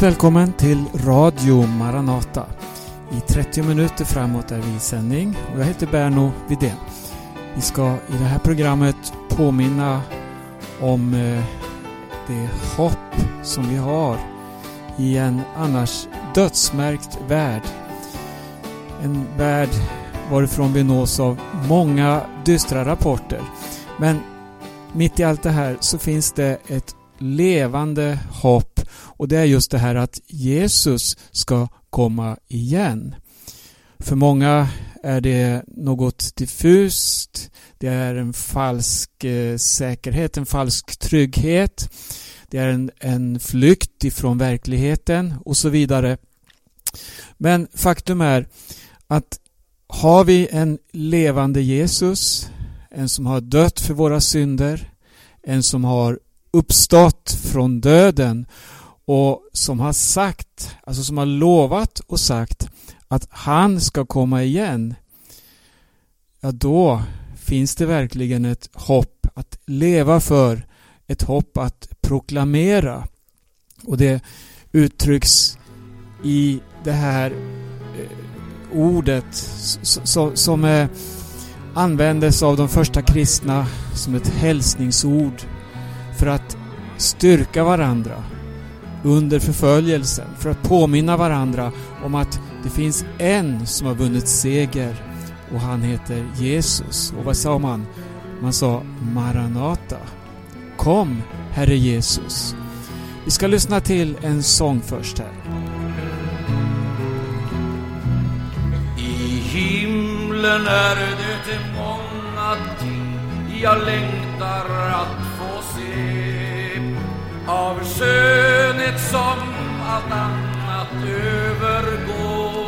Varmt välkommen till Radio Maranata. I 30 minuter framåt är vi i sändning och jag heter Berno Vidén. Vi ska i det här programmet påminna om eh, det hopp som vi har i en annars dödsmärkt värld. En värld varifrån vi nås av många dystra rapporter. Men mitt i allt det här så finns det ett levande hopp och det är just det här att Jesus ska komma igen. För många är det något diffust, det är en falsk eh, säkerhet, en falsk trygghet, det är en, en flykt ifrån verkligheten och så vidare. Men faktum är att har vi en levande Jesus, en som har dött för våra synder, en som har uppstått från döden och som har sagt, alltså som har lovat och sagt att han ska komma igen. Ja, då finns det verkligen ett hopp att leva för, ett hopp att proklamera. Och det uttrycks i det här eh, ordet som eh, användes av de första kristna som ett hälsningsord för att styrka varandra under förföljelsen, för att påminna varandra om att det finns en som har vunnit seger och han heter Jesus. Och vad sa man? Man sa Maranata. Kom, Herre Jesus. Vi ska lyssna till en sång först här. I himlen är det många ting jag längtar att av skönhet som allt annat övergår.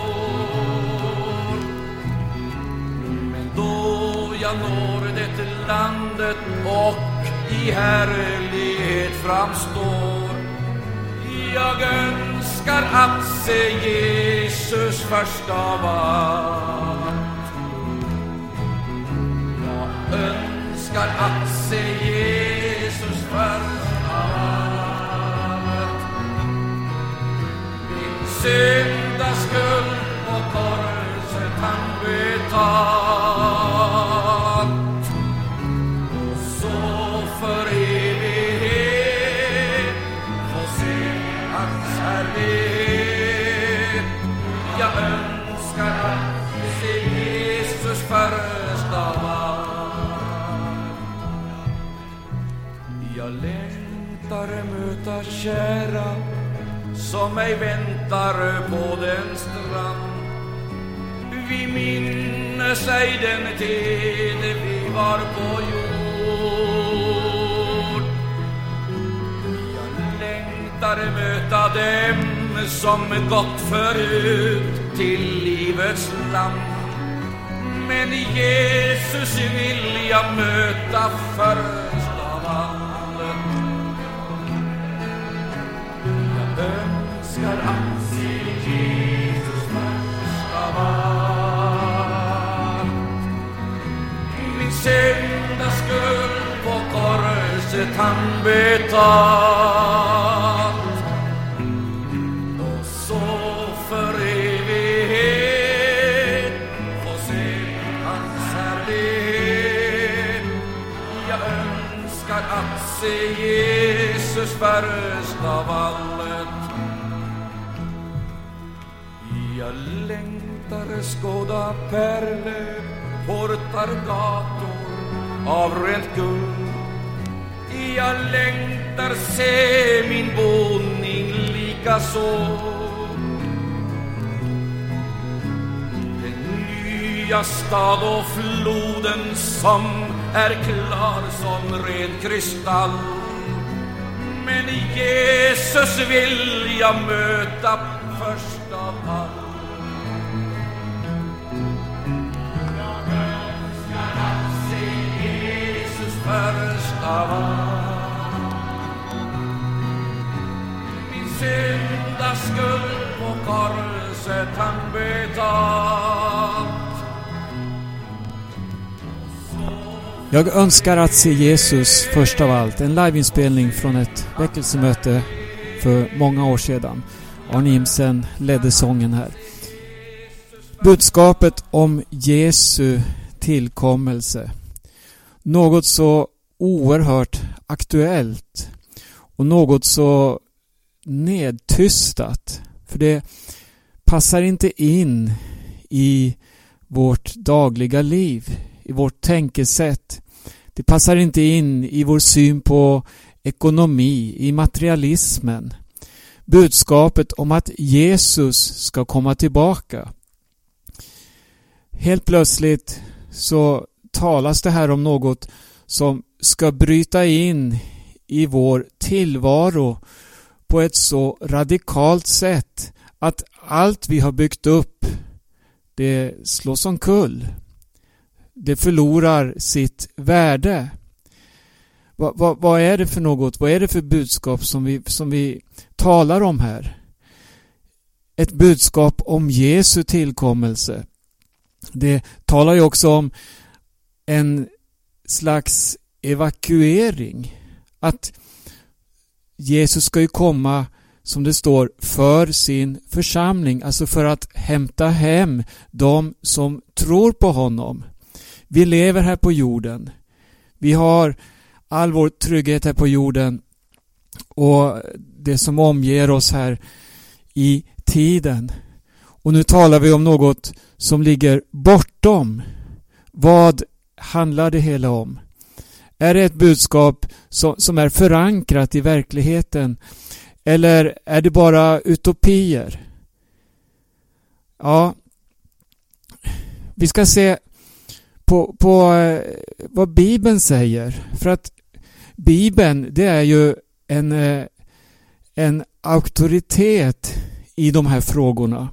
Men då jag når det landet och i härlighet framstår jag önskar att se Jesus först av allt. Jag önskar att se Jesus först syndaskuld på korset han betalt. Och så för evighet få se hans härlighet. Jag önskar att se Jesus först av allt. Jag längtar möta kära som mig väntar på den strand. Vi minnes ej den tid vi var på jord. Jag längtar möta dem som gått förut till livets land. Men Jesus vill jag möta först korset han betalt. Och så för evighet få se hans härlighet. Jag önskar att se Jesus först av allt. Skåda pärlor, portar, gator av rent guld. Jag längtar se min boning likaså. Den nya stad och floden som är klar som ren kristall. Men Jesus vill jag möta först av allt. Först av allt. Min syndaskuld på korset han betalt. Jag önskar att se Jesus först av allt. En liveinspelning från ett väckelsemöte för många år sedan. Arne Imsen ledde sången här. Budskapet om Jesu tillkommelse. Något så oerhört aktuellt och något så nedtystat. För det passar inte in i vårt dagliga liv, i vårt tänkesätt. Det passar inte in i vår syn på ekonomi, i materialismen. Budskapet om att Jesus ska komma tillbaka. Helt plötsligt så talas det här om något som ska bryta in i vår tillvaro på ett så radikalt sätt att allt vi har byggt upp det slås omkull. Det förlorar sitt värde. Vad, vad, vad, är det för något? Vad är det för budskap som vi, som vi talar om här? Ett budskap om Jesu tillkommelse. Det talar ju också om en slags evakuering. Att Jesus ska ju komma, som det står, för sin församling, alltså för att hämta hem de som tror på honom. Vi lever här på jorden. Vi har all vår trygghet här på jorden och det som omger oss här i tiden. Och nu talar vi om något som ligger bortom. Vad handlar det hela om? Är det ett budskap som, är förankrat i verkligheten? Eller är det bara utopier? Ja, vi ska se på, på eh, vad Bibeln säger. För att Bibeln, det är ju en, eh, en auktoritet i de här frågorna.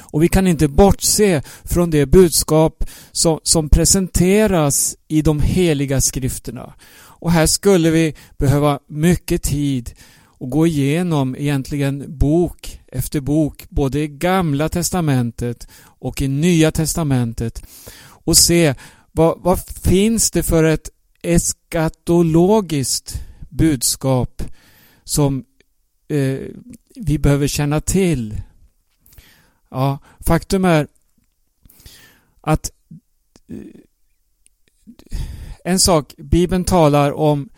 Och vi kan inte bortse från det budskap som, som presenteras i de heliga skrifterna. Och här skulle vi behöva mycket tid och gå igenom egentligen bok efter bok, både i Gamla Testamentet och i Nya Testamentet och se vad, vad finns det för ett eskatologiskt budskap som eh, vi behöver känna till. Ja, faktum är att eh, en sak, Bibeln talar om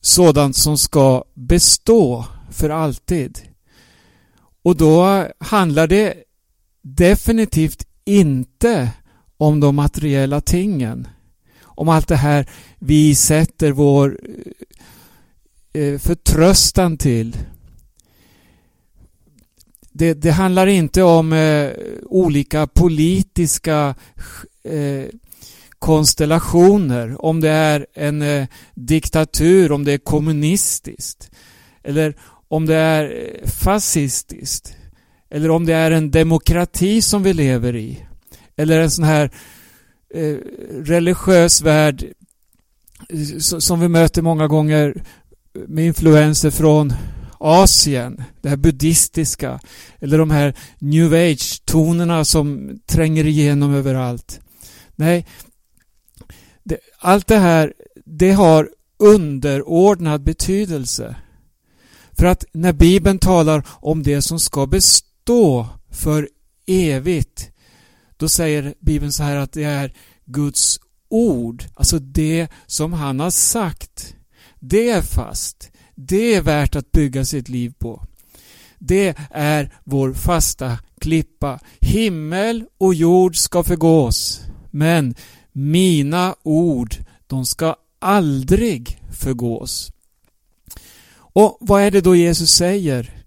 sådant som ska bestå för alltid. Och då handlar det definitivt inte om de materiella tingen. Om allt det här vi sätter vår eh, eh, förtröstan till. Det, det handlar inte om eh, olika politiska eh, konstellationer. Om det är en eh, diktatur, om det är kommunistiskt. Eller om det är eh, fascistiskt. Eller om det är en demokrati som vi lever i. Eller en sån här eh, religiös värld eh, som vi möter många gånger med influenser från Asien, det här buddhistiska eller de här new age-tonerna som tränger igenom överallt. Nej, det, allt det här det har underordnad betydelse. För att när Bibeln talar om det som ska bestå för evigt då säger Bibeln så här att det är Guds ord, alltså det som han har sagt. Det är fast. Det är värt att bygga sitt liv på. Det är vår fasta klippa. Himmel och jord ska förgås, men mina ord, de ska aldrig förgås. Och vad är det då Jesus säger?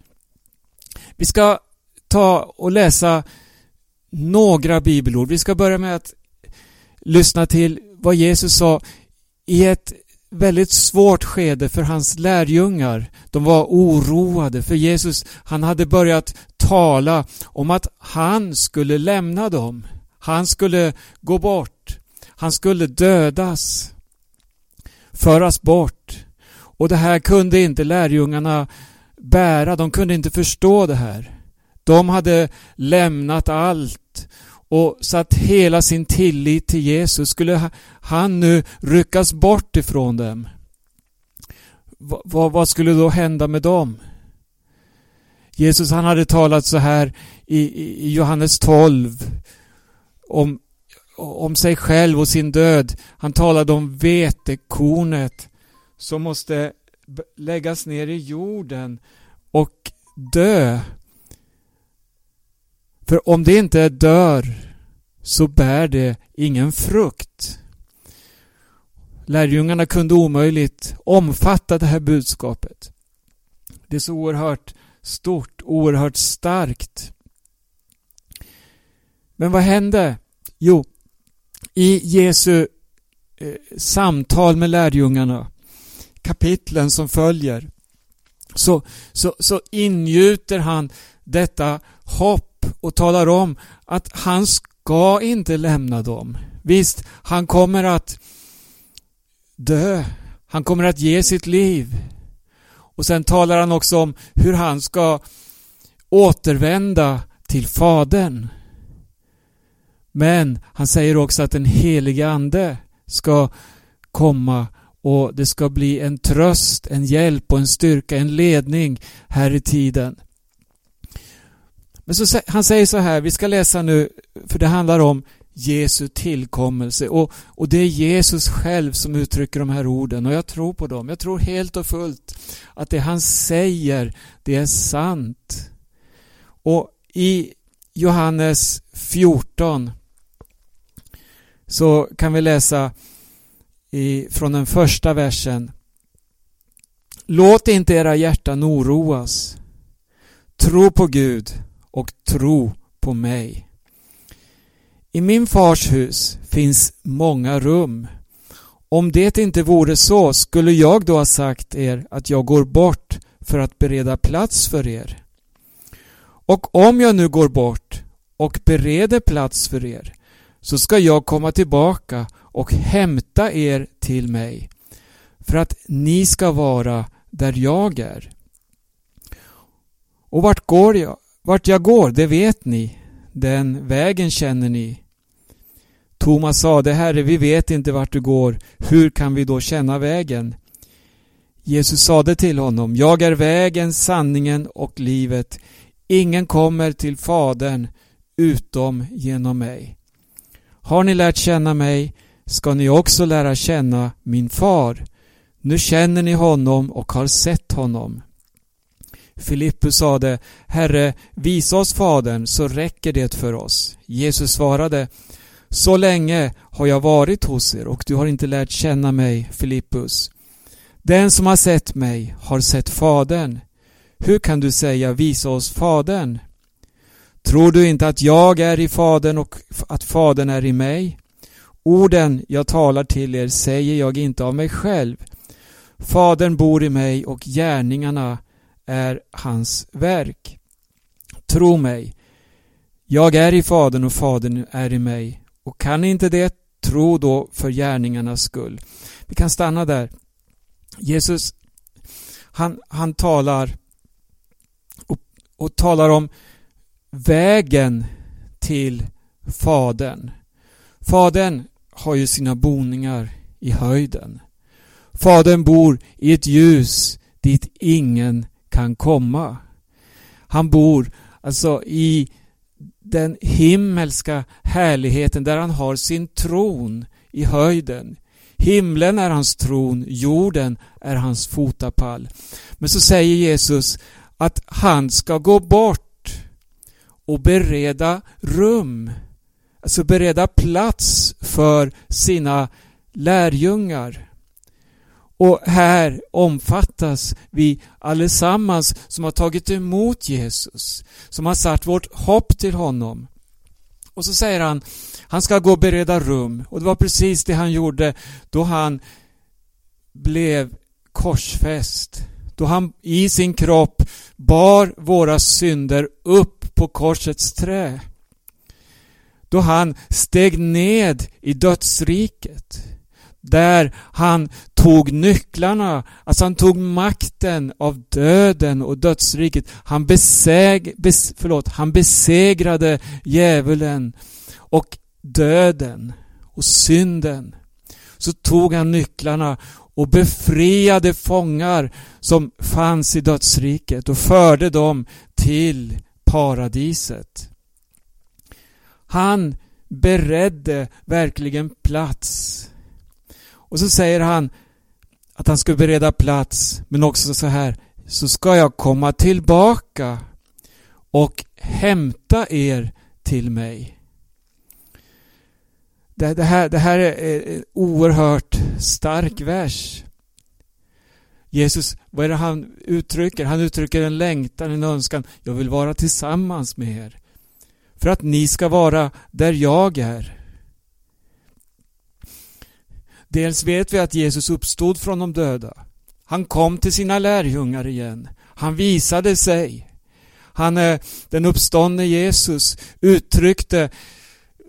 Vi ska ta och läsa några bibelord. Vi ska börja med att lyssna till vad Jesus sa i ett väldigt svårt skede för hans lärjungar. De var oroade för Jesus, han hade börjat tala om att han skulle lämna dem. Han skulle gå bort. Han skulle dödas. Föras bort. Och det här kunde inte lärjungarna bära. De kunde inte förstå det här. De hade lämnat allt och satt hela sin tillit till Jesus. Skulle han nu ryckas bort ifrån dem? vad, vad skulle då hända med dem? Jesus han hade talat så här i, i Johannes 12 om, om sig själv och sin död. Han talade om vetekornet som måste läggas ner i jorden och dö. För om det inte dör så bär det ingen frukt. Lärjungarna kunde omöjligt omfatta det här budskapet. Det är så oerhört stort, oerhört starkt. Men vad hände? Jo, i Jesu eh, samtal med lärjungarna, kapitlen som följer, så, så, så ingjuter han detta hopp och talar om att han ska inte lämna dem. Visst, han kommer att dö. Han kommer att ge sitt liv. Och sen talar han också om hur han ska återvända till Fadern. Men han säger också att den helige Ande ska komma och det ska bli en tröst, en hjälp och en styrka, en ledning här i tiden. Men så, han säger så här, vi ska läsa nu, för det handlar om Jesu tillkommelse och, och det är Jesus själv som uttrycker de här orden och jag tror på dem. Jag tror helt och fullt att det han säger, det är sant. Och i Johannes 14 så kan vi läsa i, från den första versen. Låt inte era hjärtan oroas. Tro på Gud och tro på mig. I min fars hus finns många rum. Om det inte vore så skulle jag då ha sagt er att jag går bort för att bereda plats för er. Och om jag nu går bort och bereder plats för er så ska jag komma tillbaka och hämta er till mig för att ni ska vara där jag är. Och vart går jag? Vart jag går, det vet ni. Den vägen känner ni. Thomas sade, Herre, vi vet inte vart du går. Hur kan vi då känna vägen? Jesus sade till honom, Jag är vägen, sanningen och livet. Ingen kommer till Fadern utom genom mig. Har ni lärt känna mig ska ni också lära känna min far. Nu känner ni honom och har sett honom. Filippus sade, Herre, visa oss Fadern så räcker det för oss. Jesus svarade, Så länge har jag varit hos er och du har inte lärt känna mig, Filippus. Den som har sett mig har sett Fadern. Hur kan du säga visa oss Fadern? Tror du inte att jag är i Fadern och att Fadern är i mig? Orden jag talar till er säger jag inte av mig själv. Fadern bor i mig och gärningarna är hans verk. Tro mig, jag är i Fadern och Fadern är i mig. Och kan ni inte det, tro då för gärningarnas skull. Vi kan stanna där. Jesus, han, han talar och, och talar om vägen till Fadern. Fadern har ju sina boningar i höjden. Fadern bor i ett ljus dit ingen kan komma. Han bor alltså i den himmelska härligheten där han har sin tron i höjden. Himlen är hans tron, jorden är hans fotapall. Men så säger Jesus att han ska gå bort och bereda rum. Alltså bereda plats för sina lärjungar. Och här omfattas vi allesammans som har tagit emot Jesus, som har satt vårt hopp till honom. Och så säger han, han ska gå och bereda rum. Och det var precis det han gjorde då han blev korsfäst. Då han i sin kropp bar våra synder upp på korsets trä. Då han steg ned i dödsriket där han tog nycklarna, alltså han tog makten av döden och dödsriket. Han, beseg, bes, förlåt, han besegrade djävulen och döden och synden. Så tog han nycklarna och befriade fångar som fanns i dödsriket och förde dem till paradiset. Han beredde verkligen plats. Och så säger han att han skulle bereda plats, men också så här, så ska jag komma tillbaka och hämta er till mig. Det, det, här, det här är en oerhört stark vers. Jesus, vad är det han uttrycker? Han uttrycker en längtan, en önskan. Jag vill vara tillsammans med er. För att ni ska vara där jag är. Dels vet vi att Jesus uppstod från de döda. Han kom till sina lärjungar igen. Han visade sig. Han, eh, den uppståndne Jesus uttryckte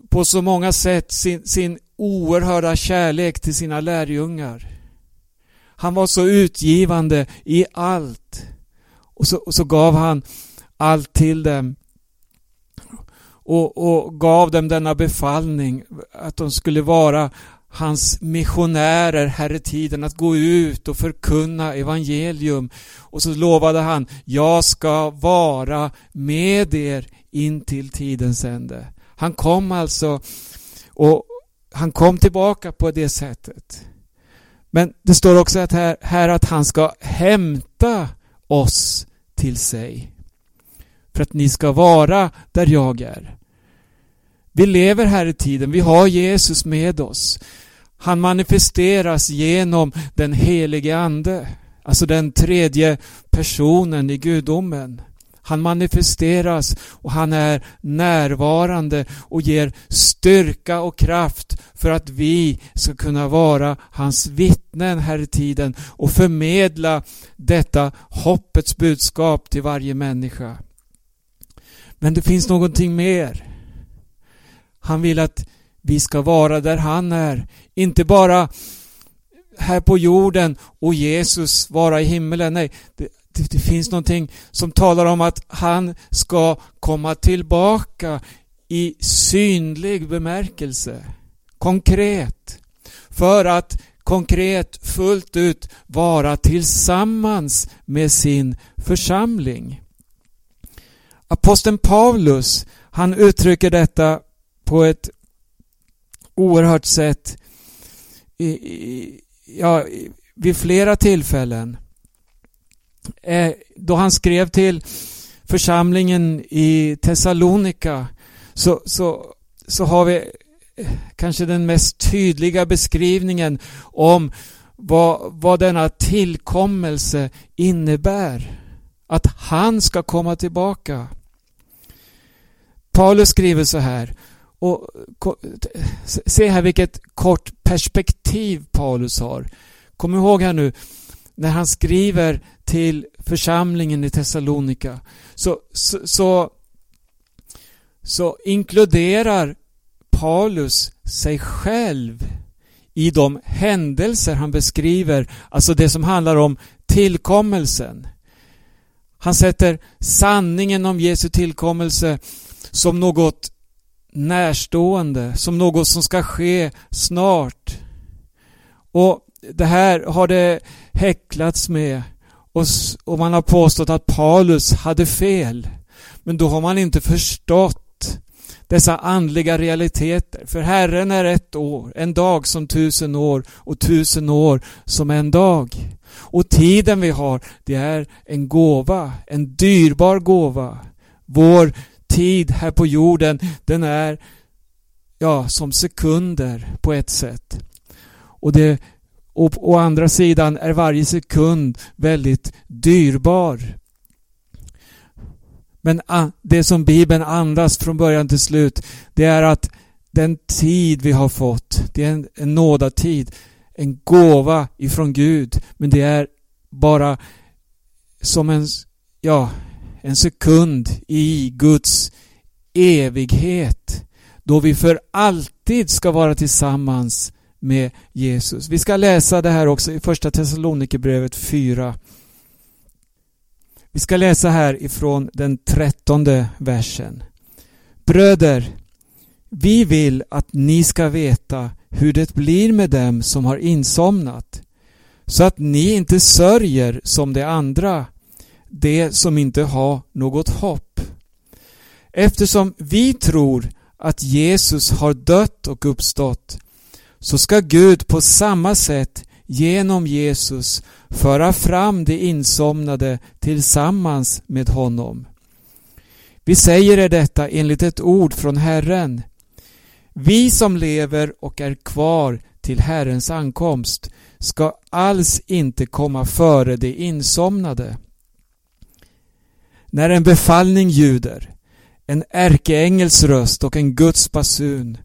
på så många sätt sin, sin oerhörda kärlek till sina lärjungar. Han var så utgivande i allt. Och så, och så gav han allt till dem. Och, och, gav dem denna befallning att de skulle vara hans missionärer här i tiden att gå ut och förkunna evangelium. Och så lovade han, jag ska vara med er in till tidens ände. Han kom alltså och han kom tillbaka på det sättet. Men det står också att här, här att han ska hämta oss till sig. För att ni ska vara där jag är. Vi lever här i tiden, vi har Jesus med oss. Han manifesteras genom den helige Ande, alltså den tredje personen i gudomen. Han manifesteras och han är närvarande och ger styrka och kraft för att vi ska kunna vara hans vittnen här i tiden och förmedla detta hoppets budskap till varje människa. Men det finns någonting mer. Han vill att vi ska vara där han är. Inte bara här på jorden och Jesus vara i himmelen. Nej, det, det, det, finns någonting som talar om att han ska komma tillbaka i synlig bemärkelse. Konkret. För att konkret fullt ut vara tillsammans med sin församling. Aposteln Paulus, han uttrycker detta på ett oerhört sätt i, i, ja, vid flera tillfällen. Eh, då han skrev till församlingen i Thessalonika så, så, så har vi eh, kanske den mest tydliga beskrivningen om vad, vad denna tillkommelse innebär. Att han ska komma tillbaka. Paulus skriver så här och se här vilket kort perspektiv Paulus har. Kom ihåg här nu när han skriver till församlingen i Thessalonika så, så, så, så inkluderar Paulus sig själv i de händelser han beskriver, alltså det som handlar om tillkommelsen. Han sätter sanningen om Jesu tillkommelse som något närstående, som något som ska ske snart. Och det här har det häcklats med och, och man har påstått att Paulus hade fel. Men då har man inte förstått dessa andliga realiteter. För Herren är ett år, en dag som tusen år och tusen år som en dag. Och tiden vi har, det är en gåva, en dyrbar gåva. Vår tid här på jorden, den är ja, som sekunder på ett sätt. Och det och å andra sidan är varje sekund väldigt dyrbar. Men det som Bibeln andas från början till slut, det är att den tid vi har fått, det är en, en nådatid, en gåva ifrån Gud. Men det är bara som en, ja, en sekund i Guds evighet. Då vi för alltid ska vara tillsammans med Jesus. Vi ska läsa det här också i första Thessalonikerbrevet 4. Vi ska läsa här ifrån den trettonde versen. Bröder, vi vill att ni ska veta hur det blir med dem som har insomnat så att ni inte sörjer som de andra, de som inte har något hopp. Eftersom vi tror att Jesus har dött och uppstått, så ska Gud på samma sätt genom Jesus föra fram de insomnade tillsammans med honom. Vi säger er detta enligt ett ord från Herren. Vi som lever och är kvar till Herrens ankomst ska alls inte komma före de insomnade. När en befallning ljuder, en ärkeängels röst och en Guds basun,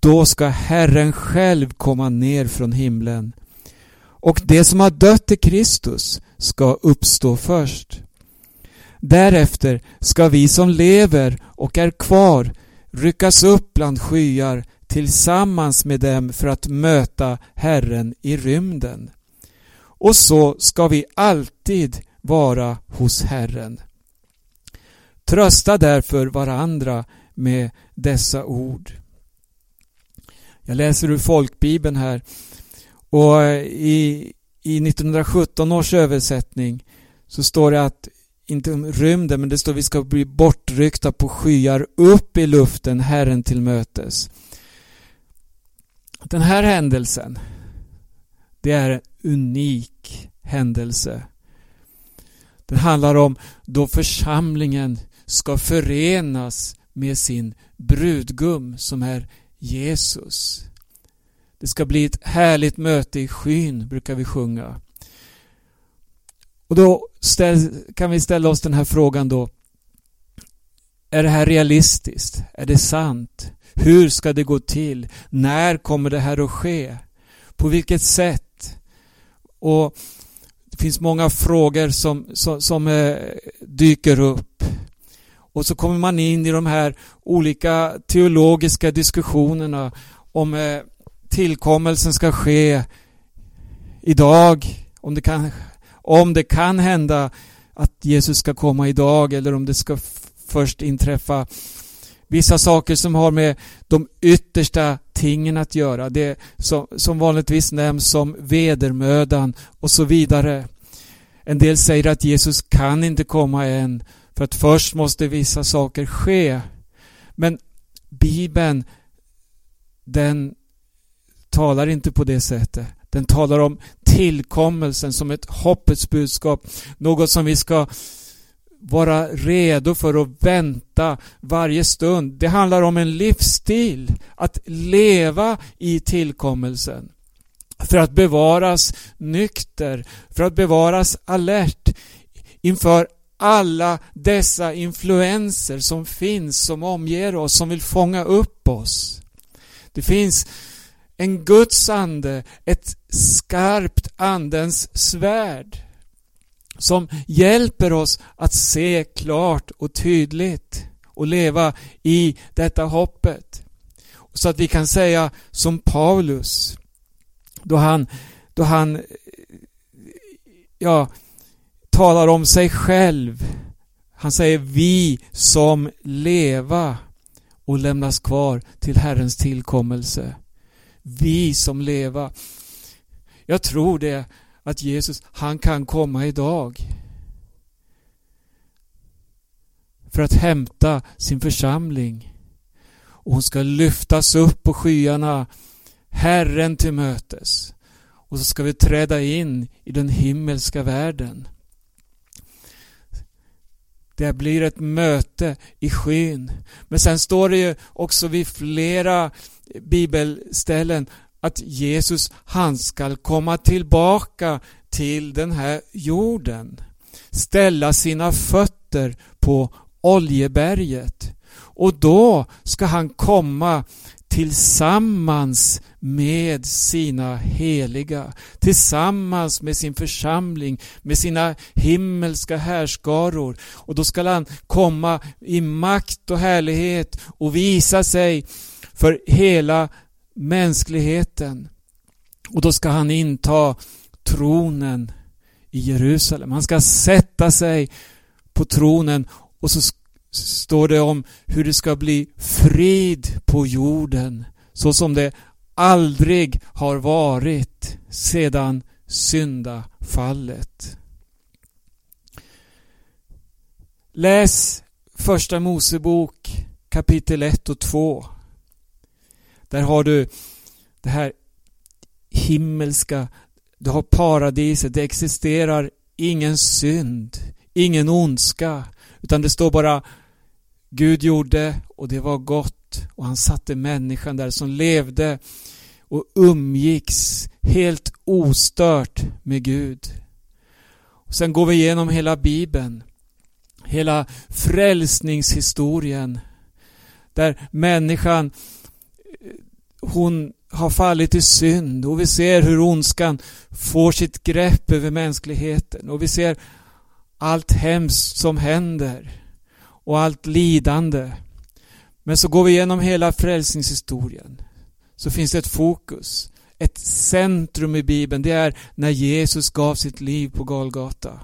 då ska Herren själv komma ner från himlen. Och det som har dött i Kristus ska uppstå först. Därefter ska vi som lever och är kvar ryckas upp bland skyar tillsammans med dem för att möta Herren i rymden. Och så ska vi alltid vara hos Herren. Trösta därför varandra med dessa ord. Jag läser ur folkbibeln här och i, i 1917 års översättning så står det att inte om rymden, men det står att vi ska bli bortryckta på skyar upp i luften Herren till mötes. Den här händelsen, det är en unik händelse. Den handlar om då församlingen ska förenas med sin brudgum som är Jesus. Det ska bli ett härligt möte i skyn, brukar vi sjunga. Och då ställ, kan vi ställa oss den här frågan då. Är det här realistiskt? Är det sant? Hur ska det gå till? När kommer det här att ske? På vilket sätt? Och Det finns många frågor som, som, som eh, dyker upp. Och så kommer man in i de här olika teologiska diskussionerna om eh, tillkommelsen ska ske idag, om det kan om det kan hända att Jesus ska komma idag eller om det ska först inträffa vissa saker som har med de yttersta tingen att göra. Det som, som vanligtvis nämns som vedermödan och så vidare. En del säger att Jesus kan inte komma än för att först måste vissa saker ske. Men Bibeln den talar inte på det sättet. Den talar om tillkommelsen som ett hoppets budskap. Något som vi ska vara redo för att vänta varje stund. Det handlar om en livsstil. Att leva i tillkommelsen. För att bevaras nykter. För att bevaras alert inför alla dessa influenser som finns, som omger oss, som vill fånga upp oss. Det finns en Guds ande, ett skarpt andens svärd som hjälper oss att se klart och tydligt och leva i detta hoppet. Så att vi kan säga som Paulus då han, då han ja, talar om sig själv. Han säger vi som leva och lämnas kvar till Herrens tillkommelse vi som leva. Jag tror det att Jesus, han kan komma idag. För att hämta sin församling. Och hon ska lyftas upp på skyarna, Herren till mötes. Och så ska vi träda in i den himmelska världen. Det blir ett möte i skyn. Men sen står det ju också vid flera bibelställen att Jesus, han skall komma tillbaka till den här jorden. Ställa sina fötter på Oljeberget. Och då ska han komma tillsammans med sina heliga, tillsammans med sin församling, med sina himmelska härskaror. Och då ska han komma i makt och härlighet och visa sig för hela mänskligheten. Och då ska han inta tronen i Jerusalem. Han ska sätta sig på tronen och så står det om hur det ska bli frid på jorden så som det aldrig har varit sedan syndafallet. Läs Första Mosebok kapitel 1 och 2. Där har du det här himmelska, du har paradiset, det existerar ingen synd, ingen ondska, utan det står bara Gud gjorde och det var gott och han satte människan där som levde och umgicks helt ostört med Gud. Och sen går vi igenom hela Bibeln, hela frälsningshistorien där människan hon har fallit i synd och vi ser hur ondskan får sitt grepp över mänskligheten och vi ser allt hemskt som händer och allt lidande. Men så går vi igenom hela frälsningshistorien. Så finns det ett fokus, ett centrum i Bibeln. Det är när Jesus gav sitt liv på Golgata.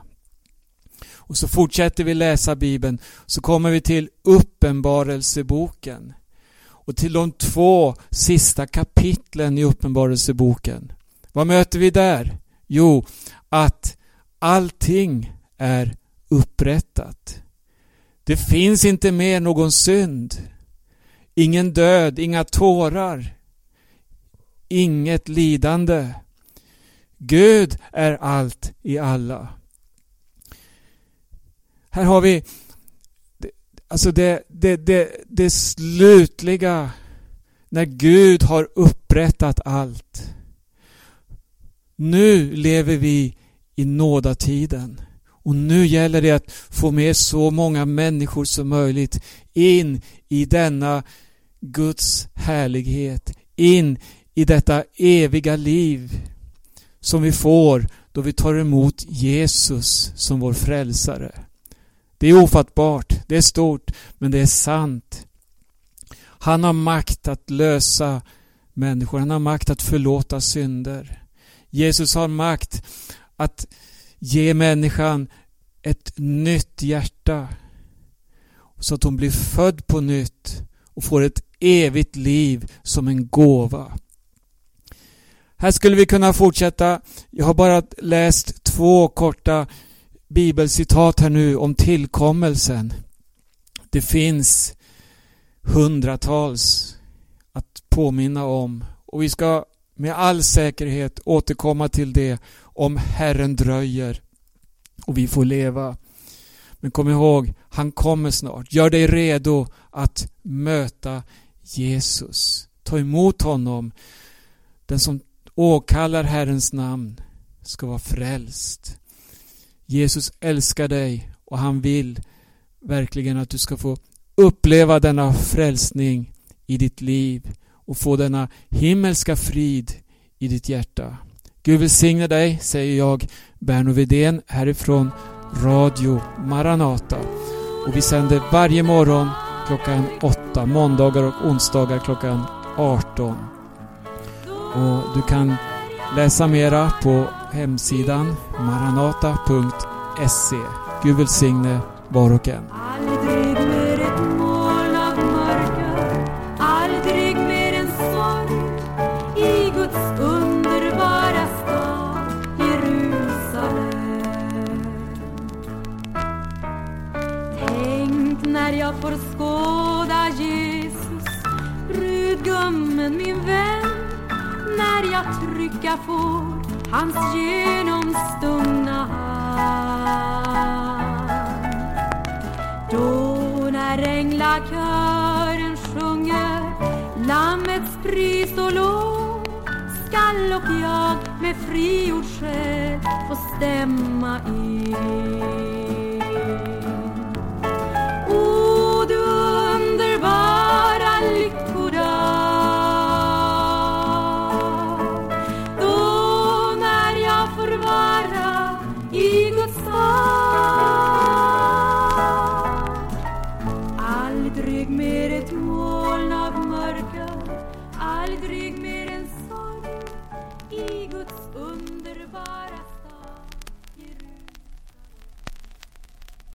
Och så fortsätter vi läsa Bibeln. Så kommer vi till Uppenbarelseboken. Och till de två sista kapitlen i Uppenbarelseboken. Vad möter vi där? Jo, att allting är upprättat. Det finns inte mer någon synd. Ingen död, inga tårar. Inget lidande. Gud är allt i alla. Här har vi alltså det, det, det, det slutliga när Gud har upprättat allt. Nu lever vi i nådatiden. Och nu gäller det att få med så många människor som möjligt in i denna Guds härlighet, in i detta eviga liv som vi får då vi tar emot Jesus som vår frälsare. Det är ofattbart, det är stort, men det är sant. Han har makt att lösa människor, han har makt att förlåta synder. Jesus har makt att ge människan ett nytt hjärta så att hon blir född på nytt och får ett evigt liv som en gåva. Här skulle vi kunna fortsätta. Jag har bara läst två korta bibelcitat här nu om tillkommelsen. Det finns hundratals att påminna om och vi ska med all säkerhet återkomma till det om Herren dröjer och vi får leva. Men kom ihåg, han kommer snart. Gör dig redo att möta Jesus. Ta emot honom. Den som åkallar Herrens namn ska vara frälst. Jesus älskar dig och han vill verkligen att du ska få uppleva denna frälsning i ditt liv och få denna himmelska frid i ditt hjärta. Gud välsigne dig, säger jag, Berno Vidén härifrån Radio Maranata. Och vi sänder varje morgon klockan 8, måndagar och onsdagar klockan 18. Och du kan läsa mera på hemsidan maranata.se. Gud välsigne var och en. Gummen, min vän, när jag trycka får hans genomstungna hand. Då när änglakören sjunger Lammets pris och lov skall och jag med frigjord själ få stämma in